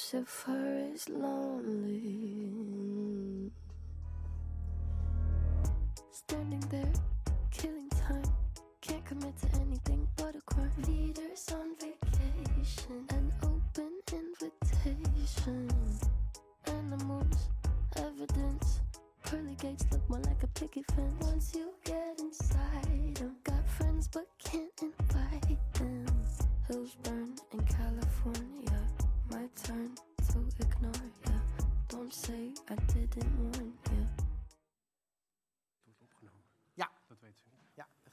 Lucifer is lonely. Standing there, killing time. Can't commit to anything but a crime. Leaders on vacation, an open invitation. Animals, evidence. Pearly gates look more like a picket fence. Once you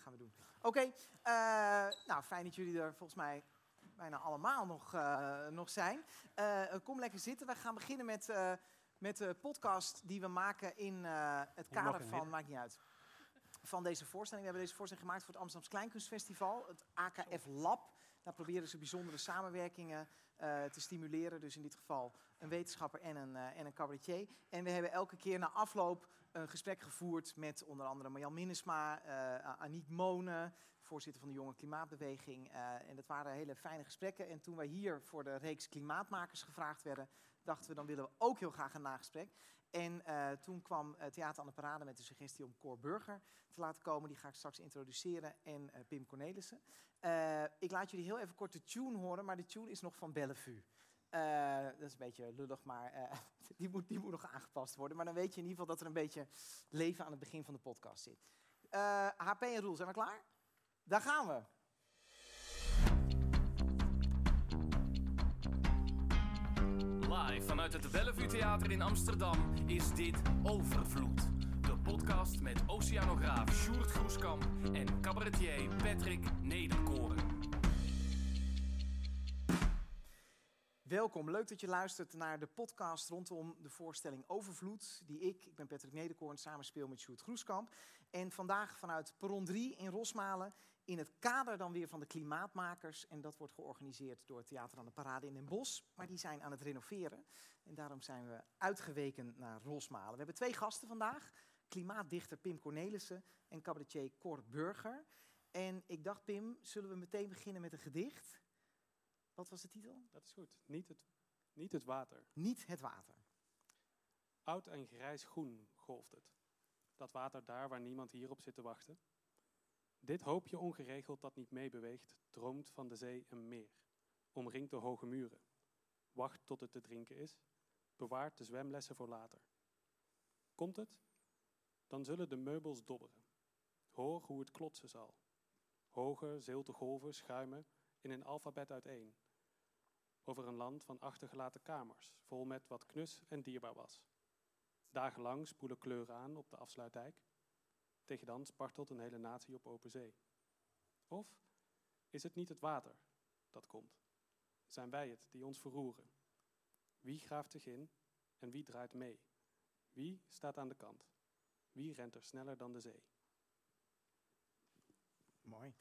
gaan we doen. Oké, eh, nou fijn dat jullie er volgens mij bijna allemaal nog, eh, nog zijn. Eh, kom lekker zitten. We gaan beginnen met, met de podcast die we maken in het kader van, midden. maakt niet uit, van deze voorstelling. We hebben deze voorstelling gemaakt voor het Amsterdams Kleinkunstfestival, het AKF Lab. Daar proberen ze bijzondere samenwerkingen te stimuleren. Dus in dit geval een wetenschapper en een, en een cabaretier. En we hebben elke keer na afloop een gesprek gevoerd met onder andere Marjan Minnesma, eh Aniek Monen, voorzitter van de Jonge Klimaatbeweging. eh, en dat waren hele fijne gesprekken. En toen wij hier voor de reeks Klimaatmakers gevraagd werden, dachten we dan willen we ook heel graag een nagesprek. En eh, toen kwam eh, Theater aan de Parade met de suggestie om Cor Burger te laten komen. Die ga ik straks introduceren. En eh, Pim Cornelissen. Eh, ik laat jullie heel even kort de tune horen, maar de tune is nog van Bellevue. Eh, dat is een beetje lullig, maar eh, die, moet, die moet nog aangepast worden. Maar dan weet je in ieder geval dat er een beetje leven aan het begin van de podcast zit. Eh, HP en Roel, zijn we klaar? Daar gaan we. Live vanuit het Bellevue Theater in Amsterdam is dit Overvloed. De podcast met oceanograaf Sjoerd Groeskamp en cabaretier Patrick Nederkoren. Welkom, leuk dat je luistert naar de podcast rondom de voorstelling Overvloed, die ik, ik ben Patrick Nederkoorn, samenspeel met Sjoerd Groeskamp. En vandaag vanuit Perron 3 in Rosmalen, in het kader dan weer van de Klimaatmakers. En dat wordt georganiseerd door het Theater aan de Parade in Den Bosch. Maar die zijn aan het renoveren en daarom zijn we uitgeweken naar Rosmalen. We hebben twee gasten vandaag, klimaatdichter Pim Cornelissen en cabaretier Cor Burger. En ik dacht, Pim, zullen we meteen beginnen met een gedicht? Wat was de titel? Dat is goed. Niet het, niet het water. Niet het water. Oud en grijs groen golft het. Dat water daar waar niemand hierop zit te wachten. Dit hoopje ongeregeld dat niet meebeweegt, droomt van de zee een meer. Omringt door hoge muren. Wacht tot het te drinken is. Bewaart de zwemlessen voor later. Komt het? Dan zullen de meubels dobberen. Hoor hoe het klotsen zal. Hoge, zilte golven schuimen in een alfabet uiteen. Over een land van achtergelaten kamers, vol met wat knus en dierbaar was. Dagenlang spoelen kleuren aan op de afsluitdijk. Tegen dan spartelt een hele natie op open zee. Of is het niet het water dat komt? Zijn wij het die ons verroeren? Wie graaft zich in en wie draait mee? Wie staat aan de kant? Wie rent er sneller dan de zee? Mooi.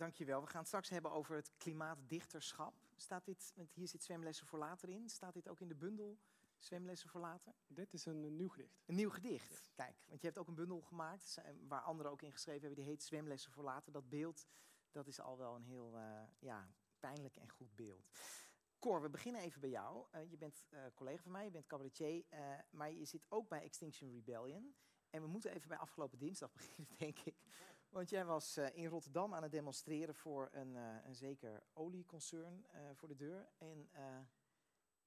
Dankjewel. We gaan het straks hebben over het klimaatdichterschap. Staat dit, want hier zit zwemlessen voor later in. Staat dit ook in de bundel zwemlessen voor later? Dit is een, eh, nieuw gedicht. Een nieuw gedicht. Kijk, want je hebt ook een bundel gemaakt zijn- waar anderen ook in geschreven hebben. Die heet Zwemlessen voor later. Dat beeld, dat is al wel een heel eh, ja, pijnlijk en goed beeld. Cor, we beginnen even bij jou. Eh, je bent eh, collega van mij, je bent cabaretier, eh, maar je zit ook bij Extinction Rebellion. En we moeten even bij afgelopen dinsdag beginnen, denk ik. Want jij was eh, in Rotterdam aan het demonstreren voor een, eh, een zeker olieconcern eh, voor de deur. En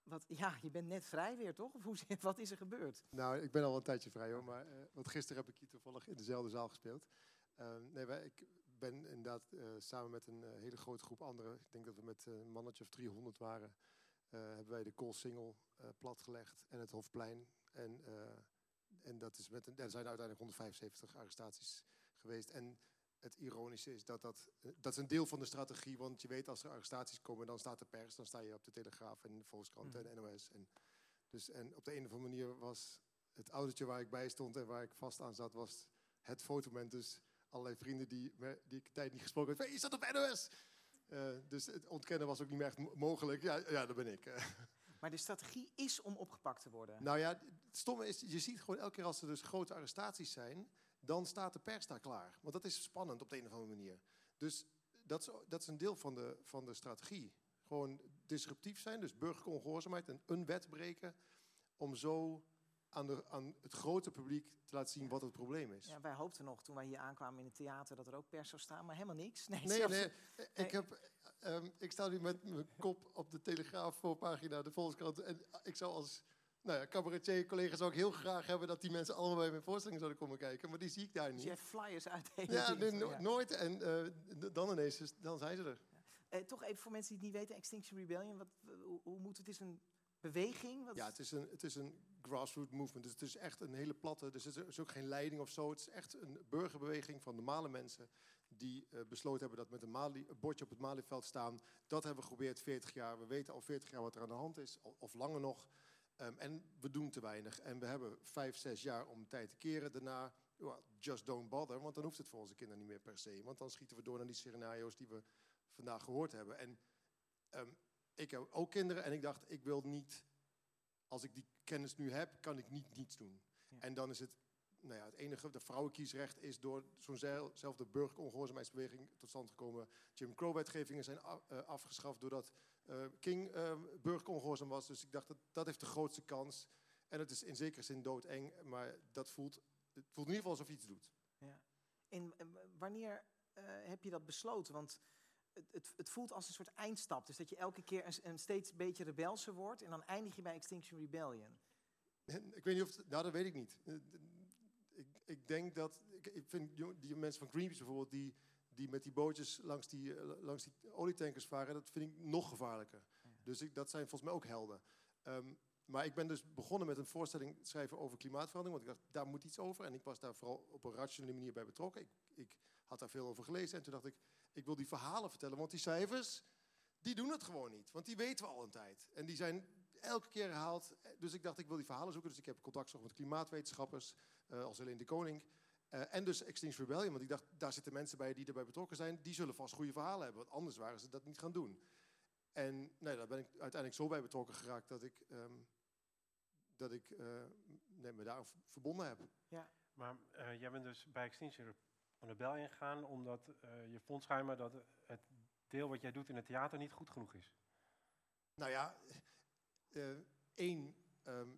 wat, ja, je bent net vrij weer, toch? Of hoe, wat is er gebeurd? Nou, ik ben al een tijdje vrij hoor, maar want gisteren heb ik hier toevallig in dezelfde zaal gespeeld. Ehm, nee, wij, ik ben inderdaad samen met een hele grote groep anderen, ik denk dat we met een mannetje of 300 waren, hebben wij de Koolsingel platgelegd en het Hofplein. En, en dat is met een, er zijn uiteindelijk 175 arrestaties geweest. En het ironische is dat dat, eh, dat is een deel van de strategie, want je weet als er arrestaties komen, dan staat de pers, dan sta je op de Telegraaf en de Volkskrant Mhm. en NOS. En, dus, en op de een of andere manier was het autootje waar ik bij stond en waar ik vast aan zat, was het fotomoment. Dus allerlei vrienden die, me- die ik tijd niet gesproken had. Hey, je staat op NOS! Eh, dus het ontkennen was ook niet meer echt mo- mogelijk. Ja, ja dat ben ik. Maar de strategie is om opgepakt te worden. Nou ja, het stomme is, je ziet gewoon elke keer als er dus grote arrestaties zijn, dan staat de pers daar klaar. Want dat is spannend op de een of andere manier. Dus dat is, dat is een deel van de, van de strategie. Gewoon disruptief zijn, dus burgerlijke ongehoorzaamheid en een wet breken. Om zo aan, de, aan het grote publiek te laten zien wat het probleem is. Ja, wij hoopten nog toen wij hier aankwamen in het theater dat er ook pers zou staan, maar helemaal niks. Nee, Nee, zelfs- nee, ik, heb, ehm, ik sta nu met mijn kop op de Telegraaf voorpagina, de Volkskrant. En ik zou als nou ja, cabaretier collega zou ik heel graag hebben dat die mensen allemaal bij mijn voorstelling zouden komen kijken. Maar die zie ik daar Dus je niet. hebt flyers uit Ja, nee, no- nooit. En eh, dan ineens, is- dan zijn ze er. Eh, toch even voor mensen die het niet weten, Extinction Rebellion, wat, hoe, hoe moet het? Het is een beweging? Wat, Ja, het is een, het is een grassroots movement. Dus het is echt een hele platte. Dus het is ook geen leiding of zo. Het is echt een burgerbeweging van normale mensen. die eh, besloten hebben dat met een, Mali, een bordje op het Malieveld staan. Dat hebben we geprobeerd 40 jaar. We weten al 40 jaar wat er aan de hand is, of langer nog. Ehm, en we doen te weinig. En we hebben vijf, zes jaar om tijd te keren. Daarna, well, just don't bother. Want dan hoeft het voor onze kinderen niet meer per se. Want dan schieten we door naar die scenario's die we vandaag gehoord hebben. En ehm, ik heb ook kinderen en ik dacht, ik wil niet als ik die kennis nu heb, kan ik niet niets doen. Ja. En dan is het, nou ja, het enige, de vrouwenkiesrecht is door zo'nzelfde burgerlijke ongehoorzaamheidsbeweging tot stand gekomen. Jim Crow-wetgevingen zijn eh, afgeschaft doordat eh, King eh burgerlijk ongehoorzaam was. Dus ik dacht, dat, dat heeft de grootste kans. En het is in zekere zin doodeng, maar dat voelt, het voelt in ieder geval alsof je iets doet. En eh, wanneer eh, heb je dat besloten? Want het, het, het voelt als een soort eindstap. Dus dat je elke keer een, een steeds beetje rebelse wordt en dan eindig je bij Extinction Rebellion. En ik weet niet of het, nou dat weet ik niet. Ik, ik denk dat, ik, ik vind die mensen van Greenpeace bijvoorbeeld, die, die met die bootjes langs die, eh, langs die olietankers varen, dat vind ik nog gevaarlijker. Dus ik, dat zijn volgens mij ook helden. Ehm, maar ik ben dus begonnen met een voorstelling schrijven over klimaatverandering, want ik dacht, daar moet iets over. En ik was daar vooral op een rationele manier bij betrokken. Ik, ik had daar veel over gelezen en toen dacht ik, ik wil die verhalen vertellen, want die cijfers, die doen het gewoon niet. Want die weten we al een tijd. En die zijn elke keer herhaald. Dus ik dacht, ik wil die verhalen zoeken. Dus ik heb contact gezocht met klimaatwetenschappers, eh, als Helene de Koning. Eh, en dus Extinction Rebellion, want ik dacht, daar zitten mensen bij die erbij betrokken zijn. Die zullen vast goede verhalen hebben, want anders waren ze dat niet gaan doen. En nee, daar ben ik uiteindelijk zo bij betrokken geraakt dat ik, ehm, dat ik eh, nee, me daar verbonden heb. Maar eh, jij bent dus bij Extinction Rebellion gegaan omdat eh, je vond schijnbaar dat het deel wat jij doet in het theater niet goed genoeg is. Nou ja, eh, één, ehm,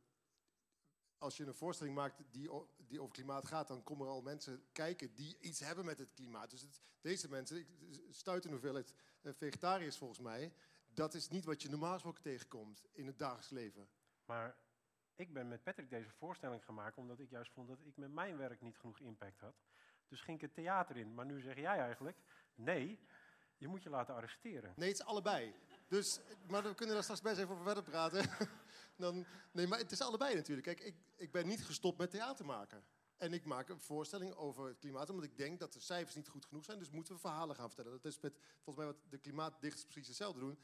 als je een voorstelling maakt die, die over klimaat gaat, dan komen er al mensen kijken die iets hebben met het klimaat. Dus het, deze mensen, ik stuit een hoeveelheid eh, vegetariërs volgens mij, dat is niet wat je normaal gesproken tegenkomt in het dagelijks leven. Maar ik ben met Patrick deze voorstelling gemaakt omdat ik juist vond dat ik met mijn werk niet genoeg impact had. Dus ging ik het theater in. Maar nu zeg jij eigenlijk, nee, je moet je laten arresteren. Nee, het is allebei. Dus, maar we kunnen daar straks best even over verder praten. Dan, nee, maar het is allebei natuurlijk. Kijk, ik, ik ben niet gestopt met theater maken. En ik maak een voorstelling over het klimaat, omdat ik denk dat de cijfers niet goed genoeg zijn. Dus moeten we verhalen gaan vertellen. Dat is met, volgens mij wat de klimaatdichters precies hetzelfde doen.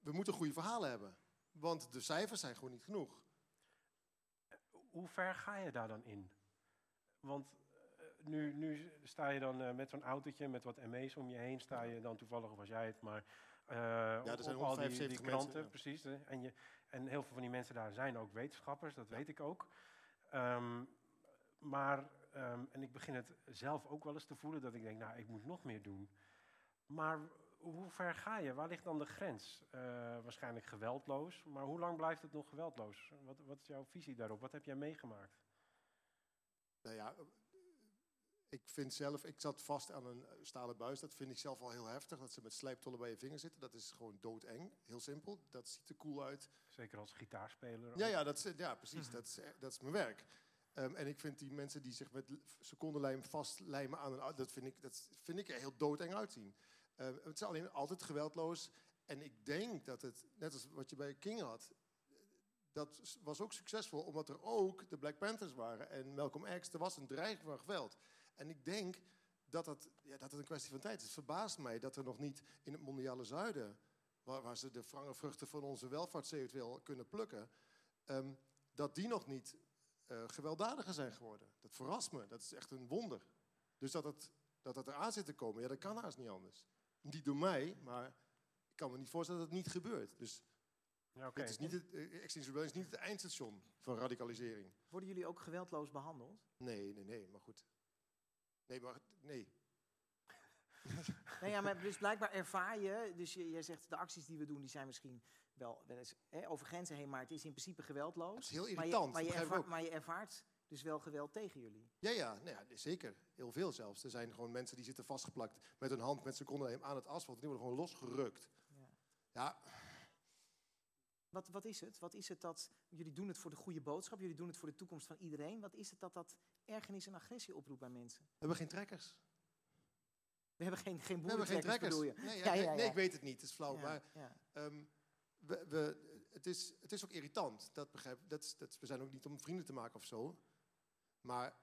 We moeten goede verhalen hebben. Want de cijfers zijn gewoon niet genoeg. Hoe ver ga je daar dan in? Want eh, nu, nu sta je dan eh, met zo'n autootje met wat ME's om je heen, sta je dan toevallig, of was jij het, maar eh er op, zijn op al die, die 175 kranten, mensen, ja. precies. En, je, en heel veel van die mensen daar zijn ook wetenschappers, dat weet ik ook. Ehm, maar, ehm, en ik begin het zelf ook wel eens te voelen, dat ik denk, nou, ik moet nog meer doen. Maar hoe ver ga je? Waar ligt dan de grens? Eh, waarschijnlijk geweldloos, maar hoe lang blijft het nog geweldloos? Wat, wat is jouw visie daarop? Wat heb jij meegemaakt? Nou ja, ik vind zelf, ik zat vast aan een stalen buis. Dat vind ik zelf al heel heftig. Dat ze met slijptollen bij je vingers zitten. Dat is gewoon doodeng. Heel simpel. Dat ziet er cool uit. Zeker als gitaarspeler. Ja, ja, dat is, ja precies. Dat is, dat is mijn werk. Ehm, en ik vind die mensen die zich met secondenlijm vastlijmen aan een dat vind ik, dat vind ik er heel doodeng uitzien. Ehm, het is alleen altijd geweldloos. En ik denk dat het, net als wat je bij King had, dat was ook succesvol omdat er ook de Black Panthers waren en Malcolm X. Er was een dreiging van geweld. En ik denk dat het, ja, dat het een kwestie van tijd is. Het verbaast mij dat er nog niet in het mondiale zuiden, waar, waar ze de frange vruchten van onze welvaart eventueel kunnen plukken, ehm, dat die nog niet eh, gewelddadiger zijn geworden. Dat verrast me. Dat is echt een wonder. Dus dat het, dat het eraan zit te komen, ja, dat kan haast niet anders. Niet door mij, maar ik kan me niet voorstellen dat het niet gebeurt. Dus Ja, oké. het is niet het, eh, Extinction Rebellion is niet het eindstation van radicalisering. Worden jullie ook geweldloos behandeld? Nee, nee, nee, maar goed. Nee, maar nee. Nou ja, maar dus blijkbaar ervaar je, dus jij zegt de acties die we doen, die zijn misschien wel, wel eens hè, over grenzen heen, maar het is in principe geweldloos. Dat is heel Maar je, irritant. maar, je ervaart, maar je ervaart dus wel geweld tegen jullie. Ja, ja, nou ja, zeker. Heel veel zelfs. Er zijn gewoon mensen die zitten vastgeplakt met hun hand, met seconden aan het asfalt. Die worden gewoon losgerukt. Ja. Ja, Wat, wat is het? Wat is het dat, jullie doen het voor de goede boodschap, jullie doen het voor de toekomst van iedereen. Wat is het dat dat ergernis en agressie oproept bij mensen? we hebben geen trekkers. We hebben geen, geen We hebben geen boerentrekkers, trekkers. bedoel je? Nee, ja, Ja, nee, ja, nee, ja. ik weet het niet. Het is flauw. Ja, Maar ja. ehm, we, we, het, is, het is ook irritant. Dat begrijp, dat, is- dat, we zijn ook niet om vrienden te maken of zo. Maar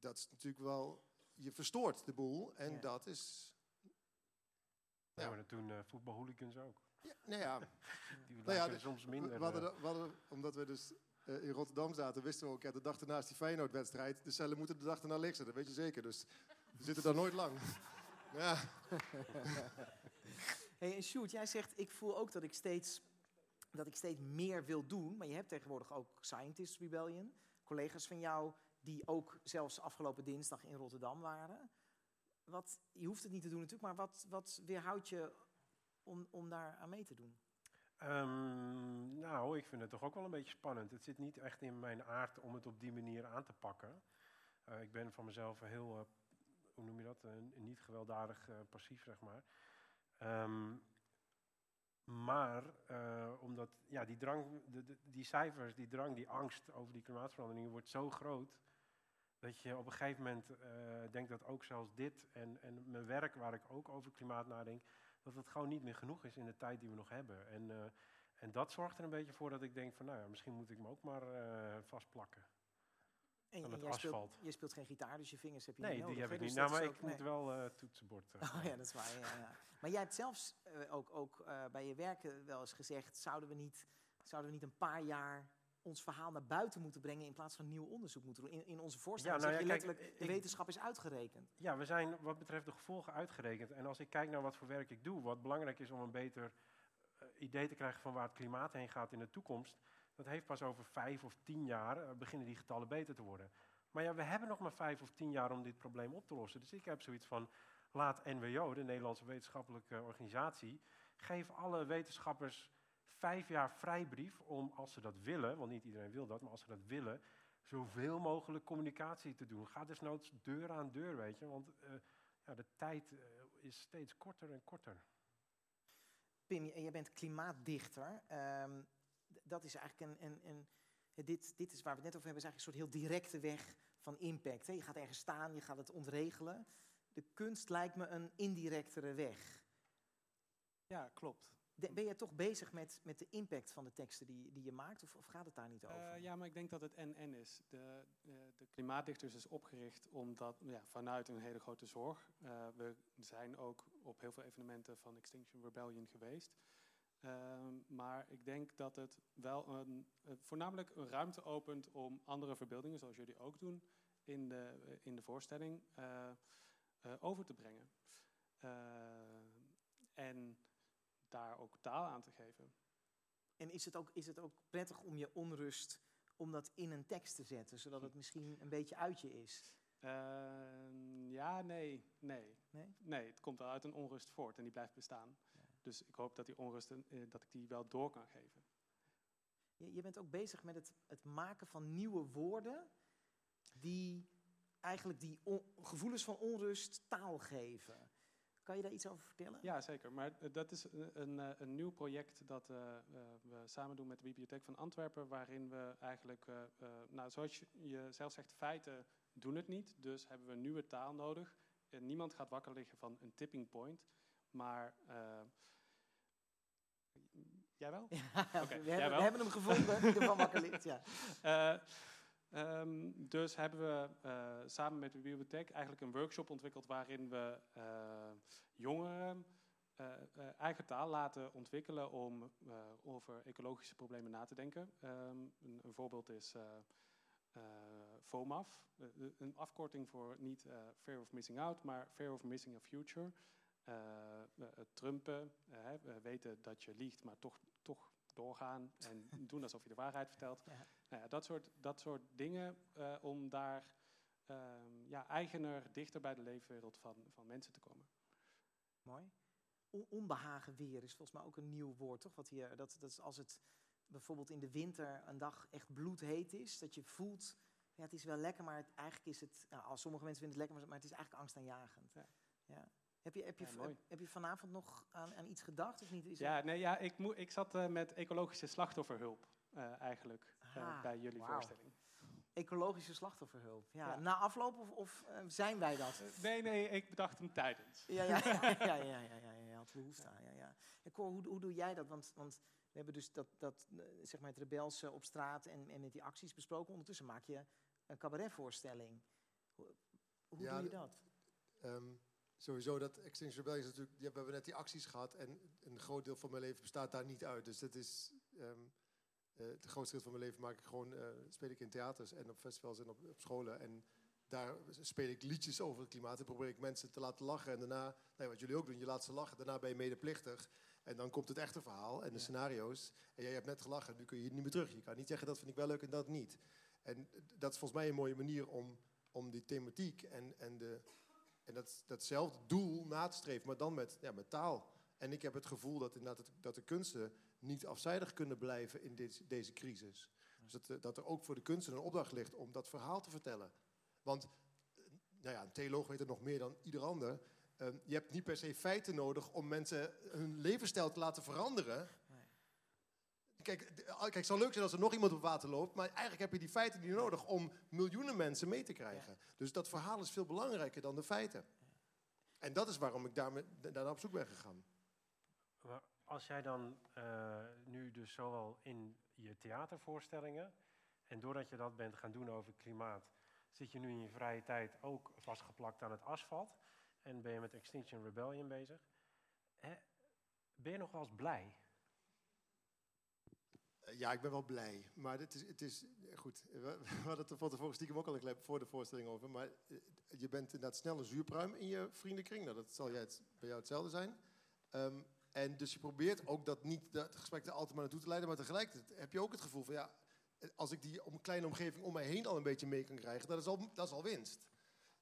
dat is natuurlijk wel... Je verstoort de boel. En Ja. dat is... Ja, Ja. maar dat doen eh voetbalhooligans ook. Ja, nou ja, Die Nou ja, soms minder. we hadden, eh, de- we hadden- omdat we dus eh, in Rotterdam zaten, wisten we ook, ja, de dag ernaast die Feyenoord-wedstrijd, de cellen moeten de dag erna leeg zijn, dat weet je zeker. Dus we zitten daar nooit lang. Ja, Hey, en Sjoerd, jij zegt, ik voel ook dat ik, steeds, dat ik steeds meer wil doen. Maar je hebt tegenwoordig ook Scientist Rebellion. Collega's van jou die ook zelfs afgelopen dinsdag in Rotterdam waren. Wat, je hoeft het niet te doen natuurlijk, maar wat, wat weerhoudt je om, om daar aan mee te doen? Ehm, nou, ik vind het toch ook wel een beetje spannend. Het zit niet echt in mijn aard om het op die manier aan te pakken. Eh, ik ben van mezelf heel, eh, hoe noem je dat, een, een niet gewelddadig eh, passief, zeg maar. Ehm, maar eh, omdat ja, die drang, de, die cijfers, die drang, die angst over die klimaatverandering wordt zo groot. Dat je op een gegeven moment eh, denkt dat ook zelfs dit en, en mijn werk, waar ik ook over klimaat nadenk, dat het gewoon niet meer genoeg is in de tijd die we nog hebben. En, eh, en dat zorgt er een beetje voor dat ik denk van, nou ja, misschien moet ik me ook maar eh, vastplakken. En, Aan en het jij, speelt, je speelt geen gitaar, dus je vingers heb je Nee, niet die nodig. heb hè? ik Dus niet. dat Nou, maar ik moet nee. wel eh toetsenbord. Oh ja, dat is waar. Ja, ja. Maar jij hebt zelfs ook, ook bij je werken wel eens gezegd: zouden we, niet, zouden we niet een paar jaar ons verhaal naar buiten moeten brengen in plaats van nieuw onderzoek moeten doen? In, in onze voorstelling nou zeg ja, je kijk, letterlijk: de ik- wetenschap is uitgerekend. Ja, we zijn wat betreft de gevolgen uitgerekend. En als ik kijk naar wat voor werk ik doe, wat belangrijk is om een beter eh, idee te krijgen van waar het klimaat heen gaat in de toekomst, dat heeft pas over vijf of tien jaar eh, beginnen die getallen beter te worden. Maar ja, we hebben nog maar vijf of tien jaar om dit probleem op te lossen. Dus ik heb zoiets van, laat NWO, de Nederlandse Wetenschappelijke Organisatie, geef alle wetenschappers vijf jaar vrijbrief om, als ze dat willen, want niet iedereen wil dat, maar als ze dat willen, zoveel mogelijk communicatie te doen. Ga desnoods deur aan deur, weet je, want eh, ja, de tijd eh, is steeds korter en korter. Pim, je, jij bent klimaatdichter. Ehm, dat is eigenlijk een. een, een dit, dit is waar we het net over hebben, is eigenlijk een soort heel directe weg van impact. Hè? Je gaat ergens staan, je gaat het ontregelen. De kunst lijkt me een indirectere weg. Ja, klopt. De- ben je toch bezig met, met de impact van de teksten die, die je maakt, of, of gaat het daar niet over? Eh, ja, maar ik denk dat het en-en is. De, eh, de Klimaatdichters is opgericht omdat, ja, vanuit een hele grote zorg. Eh, we zijn ook op heel veel evenementen van Extinction Rebellion geweest. Ehm, maar ik denk dat het wel een, voornamelijk een ruimte opent om andere verbeeldingen, zoals jullie ook doen, in de, in de voorstelling eh, over te brengen. Eh, en daar ook taal aan te geven. En is het, ook, is het ook prettig om je onrust om dat in een tekst te zetten, zodat het misschien een beetje uit je is? Ehm, ja, nee, nee. Nee? het komt wel uit een onrust voort en die blijft bestaan. Dus ik hoop dat die onrust, eh, dat ik die wel door kan geven. Je, je bent ook bezig met het, het maken van nieuwe woorden die eigenlijk die on- gevoelens van onrust taal geven. Kan je daar iets over vertellen? Ja, zeker. Maar eh, dat is een, een, eh, een nieuw project dat eh, eh, we samen doen met de Bibliotheek van Antwerpen, waarin we eigenlijk, eh, eh, nou, zoals je, zelf zegt, feiten doen het niet. Dus hebben we nieuwe taal nodig. En niemand gaat wakker liggen van een tipping point. Maar eh, jij wel? Ja, we, hebben, wel? we hebben hem gevonden, die ervan wakker ligt. Ja. Eh, ehm, dus hebben we eh, samen met de bibliotheek eigenlijk een workshop ontwikkeld waarin we eh, jongeren eh, eigen taal laten ontwikkelen om over ecologische problemen na te denken. Ehm, een, voorbeeld is FOMAF, een afkorting voor niet Fear of Missing Out, maar Fear of Missing a Future. Trumpen, weten dat je liegt, maar toch, toch doorgaan en doen alsof je de waarheid vertelt. Ja. Nou ja, dat, soort, dat soort dingen eh, om daar ehm, ja, eigener, dichter bij de leefwereld van, van mensen te komen. Mooi. On- onbehagen weer is volgens mij ook een nieuw woord, toch? Wat hier, dat, dat is als het bijvoorbeeld in de winter een dag echt bloedheet is, dat je voelt, ja, het is wel lekker, maar het, eigenlijk is het, nou, als sommige mensen vinden het lekker, maar het is eigenlijk angstaanjagend. Ja. Ja. Heb je, heb je, heb, je vanavond nog aan, aan, iets gedacht of niet? Is ja, nee, ja ik, moe, ik zat eh, met ecologische slachtofferhulp eh, eigenlijk eh, ah, bij jullie voorstelling. Ecologische slachtofferhulp. Ja. Na afloop of, of zijn wij dat? Nee, nee, ik bedacht hem tijdens. Ja, ja, ja, ja, ja, ja, je had behoefte aan. Ja, ja. Hoe, hoe doe jij dat? Want, want we hebben dus dat, dat zeg maar het rebelse op straat en, en met die acties besproken. Ondertussen maak je een cabaretvoorstelling. Hoe, hoe doe je dat? Ehm, sowieso dat Extinction Rebellion is natuurlijk... Ja, we hebben net die acties gehad en een groot deel van mijn leven bestaat daar niet uit. Dus dat is... ehm, eh, het grootste deel van mijn leven maak ik gewoon, eh, speel ik in theaters en op festivals en op, op scholen. En daar speel ik liedjes over het klimaat en probeer ik mensen te laten lachen. En daarna, nee, wat jullie ook doen, je laat ze lachen. Daarna ben je medeplichtig. En dan komt het echte verhaal en de Ja. scenario's. En jij hebt net gelachen, nu kun je hier niet meer terug. Je kan niet zeggen dat vind ik wel leuk en dat niet. En dat is volgens mij een mooie manier om, om die thematiek en, en, de, en dat, datzelfde doel na te streven, maar dan met, ja, met taal. En ik heb het gevoel dat, inderdaad het, dat de kunsten niet afzijdig kunnen blijven in dit, deze crisis. Dus dat, eh, dat er ook voor de kunsten een opdracht ligt om dat verhaal te vertellen. Want eh, nou ja, een theoloog weet het nog meer dan ieder ander. Eh, je hebt niet per se feiten nodig om mensen hun levensstijl te laten veranderen. Kijk, ah, kijk, het zou leuk zijn als er nog iemand op water loopt, maar eigenlijk heb je die feiten niet nodig om miljoenen mensen mee te krijgen. Dus dat verhaal is veel belangrijker dan de feiten. En dat is waarom ik daar, met, daar op zoek ben gegaan. Maar als jij dan eh, nu dus zowel in je theatervoorstellingen en doordat je dat bent gaan doen over klimaat, zit je nu in je vrije tijd ook vastgeplakt aan het asfalt en ben je met Extinction Rebellion bezig. Hè, ben je nog wel eens blij? Eh, Ja, ik ben wel blij. Maar het is, het is goed. We, hadden het er van tevoren stiekem ook al een voor de voorstelling over. Maar eh, je bent inderdaad snel een zuurpruim in je vriendenkring. Nou, dat zal jij het, bij jou hetzelfde zijn. Ehm, en dus je probeert ook dat niet dat gesprek er altijd maar naartoe te leiden. Maar tegelijkertijd heb je ook het gevoel van ja, eh, als ik die om, kleine omgeving om mij heen al een beetje mee kan krijgen, dat is al, dat is al winst.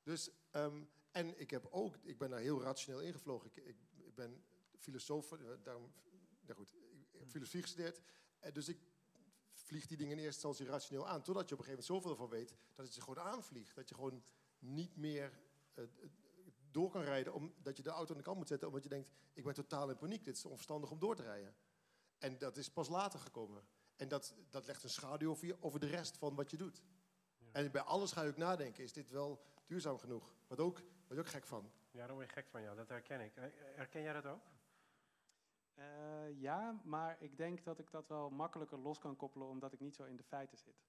Dus, ehm, en ik heb ook, ik ben daar heel rationeel ingevlogen. Ik, ik, ik ben filosoof, daarom, nou goed, ik heb filosofie gestudeerd. Eh, dus ik vlieg die dingen in eerste instantie rationeel aan. Totdat je op een gegeven moment zoveel ervan weet dat het je gewoon aanvliegt. Dat je gewoon niet meer eh, door kan rijden. Omdat je de auto aan de kant moet zetten. Omdat je denkt, ik ben totaal in paniek. Dit is onverstandig om door te rijden. En dat is pas later gekomen. En dat, dat legt een schaduw over, je, over de rest van wat je doet. Ja. En bij alles ga je ook nadenken. Is dit wel duurzaam genoeg? Wat ook, wat ook gek van. Ja, daar word je gek van, ja, dat herken ik. Eh, Herken jij dat ook? Eh, ja, maar ik denk dat ik dat wel makkelijker los kan koppelen omdat ik niet zo in de feiten zit.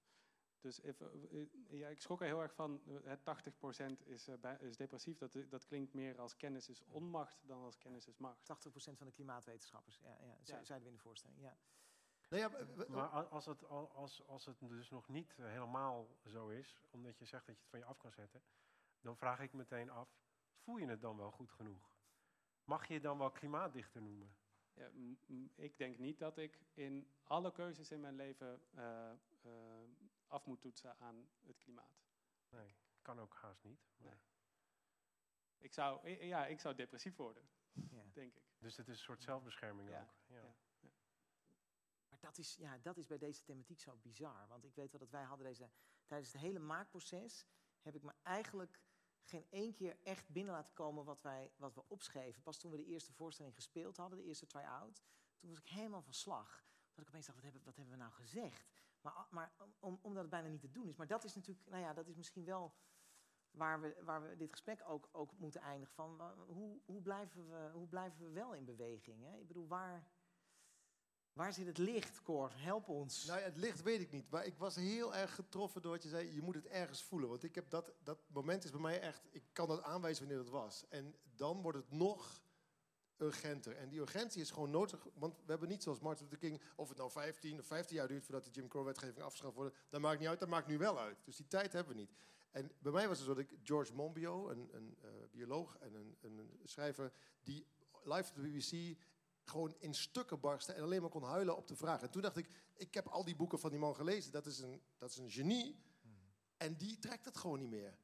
Dus even, eh, ja, ik schrok er heel erg van, eh, het 80% is, eh, bij- is depressief. Dat, dat klinkt meer als kennis is onmacht dan als kennis is macht. 80% van de klimaatwetenschappers. Ja, ja, ze- Ja. zeiden we in de voorstelling. Ja. Nou ja, Maar als het, al- als, als het dus nog niet eh, helemaal zo is, omdat je zegt dat je het van je af kan zetten, dan vraag ik meteen af, voel je het dan wel goed genoeg? Mag je het dan wel klimaatdichter noemen? Ja, ik denk niet dat ik in alle keuzes in mijn leven eh, eh, af moet toetsen aan het klimaat. Nee, kan ook haast niet. maar- Nee. Ik zou, ja, ik zou depressief worden, Ja. denk ik. Dus het is een soort zelfbescherming Ja, ook. Ja. ja. Maar dat is, ja, dat is bij deze thematiek zo bizar. Want ik weet wel dat wij hadden deze... Tijdens het hele maakproces heb ik me eigenlijk geen één keer echt binnen laten komen wat, wij, wat we opschreven. Pas toen we de eerste voorstelling gespeeld hadden, de eerste try-out, toen was ik helemaal van slag. Dat ik opeens dacht, wat hebben, wat hebben we nou gezegd? Maar, a- maar om, omdat het bijna niet te doen is. Maar dat is natuurlijk, nou ja, dat is misschien wel waar we, waar we dit gesprek ook, ook moeten eindigen. Van, hoe, hoe, blijven we, hoe blijven we wel in beweging? Hè? Ik bedoel, waar, waar zit het licht, Cor? Help ons. Nou het licht weet ik niet. Maar ik was heel erg getroffen door wat je zei. Je moet het ergens voelen. Want ik heb dat, dat moment is bij mij echt... Ik kan dat aanwijzen wanneer dat was. En dan wordt het nog urgenter. En die urgentie is gewoon nodig. Want we hebben niet zoals Martin Luther King... Of het nou 15 of 15 jaar duurt voordat de Jim Crow-wetgeving afgeschaft wordt. Dat maakt niet uit. Dat maakt nu wel uit. Dus die tijd hebben we niet. En bij mij was het zo dat ik George Monbiot, een, een eh, bioloog en een, een schrijver... die live op de BBC gewoon in stukken barstte en alleen maar kon huilen op de vraag. En toen dacht ik, ik heb al die boeken van die man gelezen. Dat is een, dat is een genie. En die trekt het gewoon niet meer.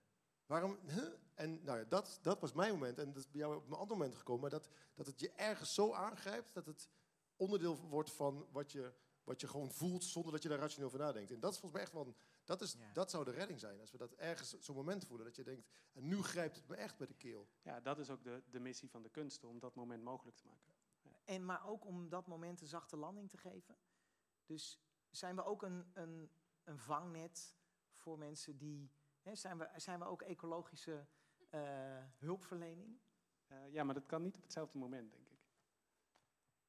Waarom? Huh? En nou ja, dat, dat was mijn moment. En dat is bij jou op een ander moment gekomen. Maar dat, dat het je ergens zo aangrijpt dat het onderdeel wordt van wat je, wat je gewoon voelt zonder dat je daar rationeel over nadenkt. En dat is volgens mij echt wel, een- dat, is, Ja. dat zou de redding zijn. Als we dat ergens zo'n moment voelen. Dat je denkt, en nu grijpt het me echt bij de keel. Ja, dat is ook de, de missie van de kunsten, om dat moment mogelijk te maken. En maar ook om dat moment een zachte landing te geven. Dus zijn we ook een, een, een vangnet voor mensen die. Hè, zijn, we, zijn we ook ecologische eh, hulpverlening? Eh, ja, maar dat kan niet op hetzelfde moment, denk ik.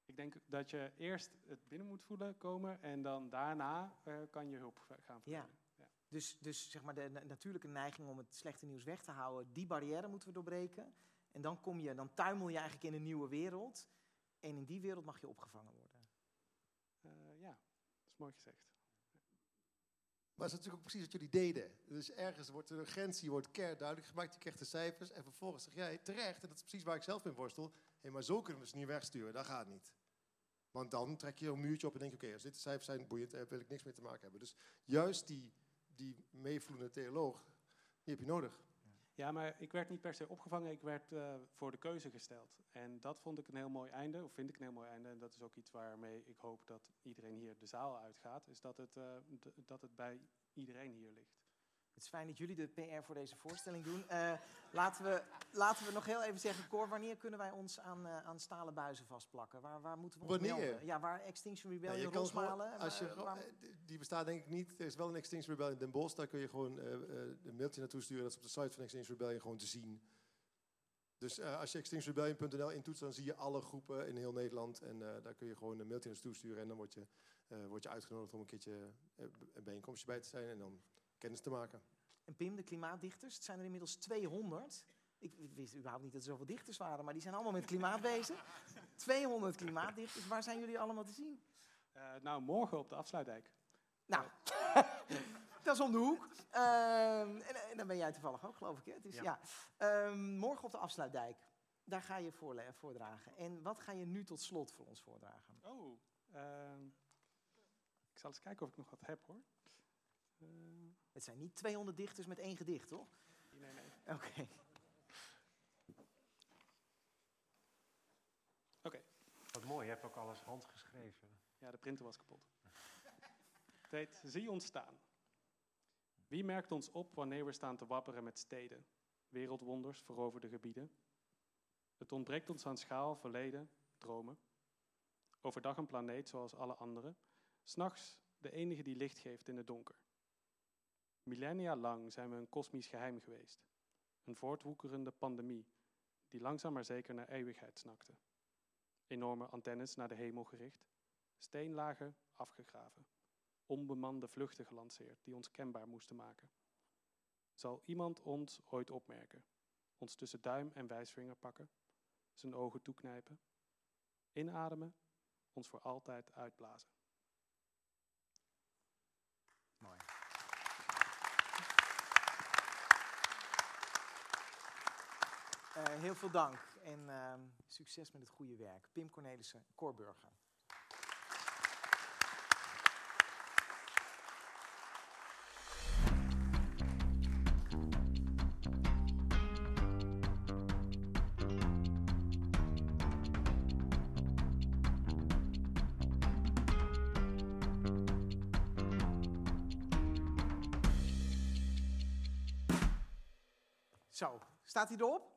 Ik denk dat je eerst het binnen moet voelen komen en dan daarna eh, kan je hulp gaan verlenen. Ja. Dus, dus zeg maar de na- natuurlijke neiging om het slechte nieuws weg te houden, die barrière moeten we doorbreken. En dan, kom je, dan tuimel je eigenlijk in een nieuwe wereld. En in die wereld mag je opgevangen worden. Eh, ja, dat is mooi gezegd. Maar dat is natuurlijk ook precies wat jullie deden. Dus ergens wordt de urgentie wordt keer duidelijk gemaakt. Je krijgt de cijfers. En vervolgens zeg jij terecht, en dat is precies waar ik zelf in worstel. Hé, maar zo kunnen we ze niet wegsturen. Dat gaat niet. Want dan trek je een muurtje op en denk je, oké, als dit de cijfers zijn boeiend, daar wil ik niks mee te maken hebben. Dus juist die, die meevoelende theoloog, die heb je nodig. Ja, maar ik werd niet per se opgevangen, ik werd eh, voor de keuze gesteld. En dat vond ik een heel mooi einde, of vind ik een heel mooi einde. En dat is ook iets waarmee ik hoop dat iedereen hier de zaal uitgaat. Is dat het, eh, dat het bij iedereen hier ligt. Het is fijn dat jullie de PR voor deze voorstelling doen. Eh, laten, we, laten we nog heel even zeggen, Cor, wanneer kunnen wij ons aan, eh, aan stalen buizen vastplakken? Waar, waar moeten we ons Wanneer? melden? Ja, waar Extinction Ja, Rebellion, je kan gewoon, als je, waar- gewoon- waar- eh, die bestaat denk ik niet. Er is wel een Extinction Rebellion in Den Bosch. Daar kun je gewoon een mailtje naartoe sturen. Dat is op de site van Extinction Rebellion gewoon te zien. Dus als je extinctionrebellion.nl intoetst, dan zie je alle groepen in heel Nederland. En daar kun je gewoon een mailtje naartoe sturen. En dan word je, word je uitgenodigd om een keertje een bijeenkomstje bij te zijn. En dan kennis te maken. En Pim, de klimaatdichters, het zijn er inmiddels 200. Ik wist überhaupt niet dat er zoveel dichters waren, maar die zijn allemaal met klimaat bezig. 200 klimaatdichters, waar zijn jullie allemaal te zien? Eh, nou, morgen op de afsluitdijk. Nou, dat is om de hoek. Ehm, en, en dan ben jij toevallig ook, geloof ik. Hè? Het is, ja. Ja. Ehm, morgen op de afsluitdijk. Daar ga je voordragen. En wat ga je nu tot slot voor ons voordragen? Oh, ehm, ik zal eens kijken of ik nog wat heb hoor. Eh, Het zijn niet 200 dichters met één gedicht, toch? nee, nee. Oké. Wat mooi, je hebt ook alles handgeschreven. Ja, de printer was kapot. Het heet Zie ons staan. Wie merkt ons op wanneer we staan te wapperen met steden, wereldwonders, veroverde gebieden? Het ontbreekt ons aan schaal, verleden, dromen. Overdag een planeet zoals alle anderen, s'nachts de enige die licht geeft in het donker. Millennia lang zijn we een kosmisch geheim geweest. Een voortwoekerende pandemie die langzaam maar zeker naar eeuwigheid snakte. Enorme antennes naar de hemel gericht, steenlagen afgegraven, onbemande vluchten gelanceerd die ons kenbaar moesten maken. Zal iemand ons ooit opmerken, ons tussen duim en wijsvinger pakken, zijn ogen toeknijpen, inademen, ons voor altijd uitblazen? Eh, heel veel dank en ehm, succes met het goede werk. Pim Cornelissen, Corburger. Zo, staat hij erop?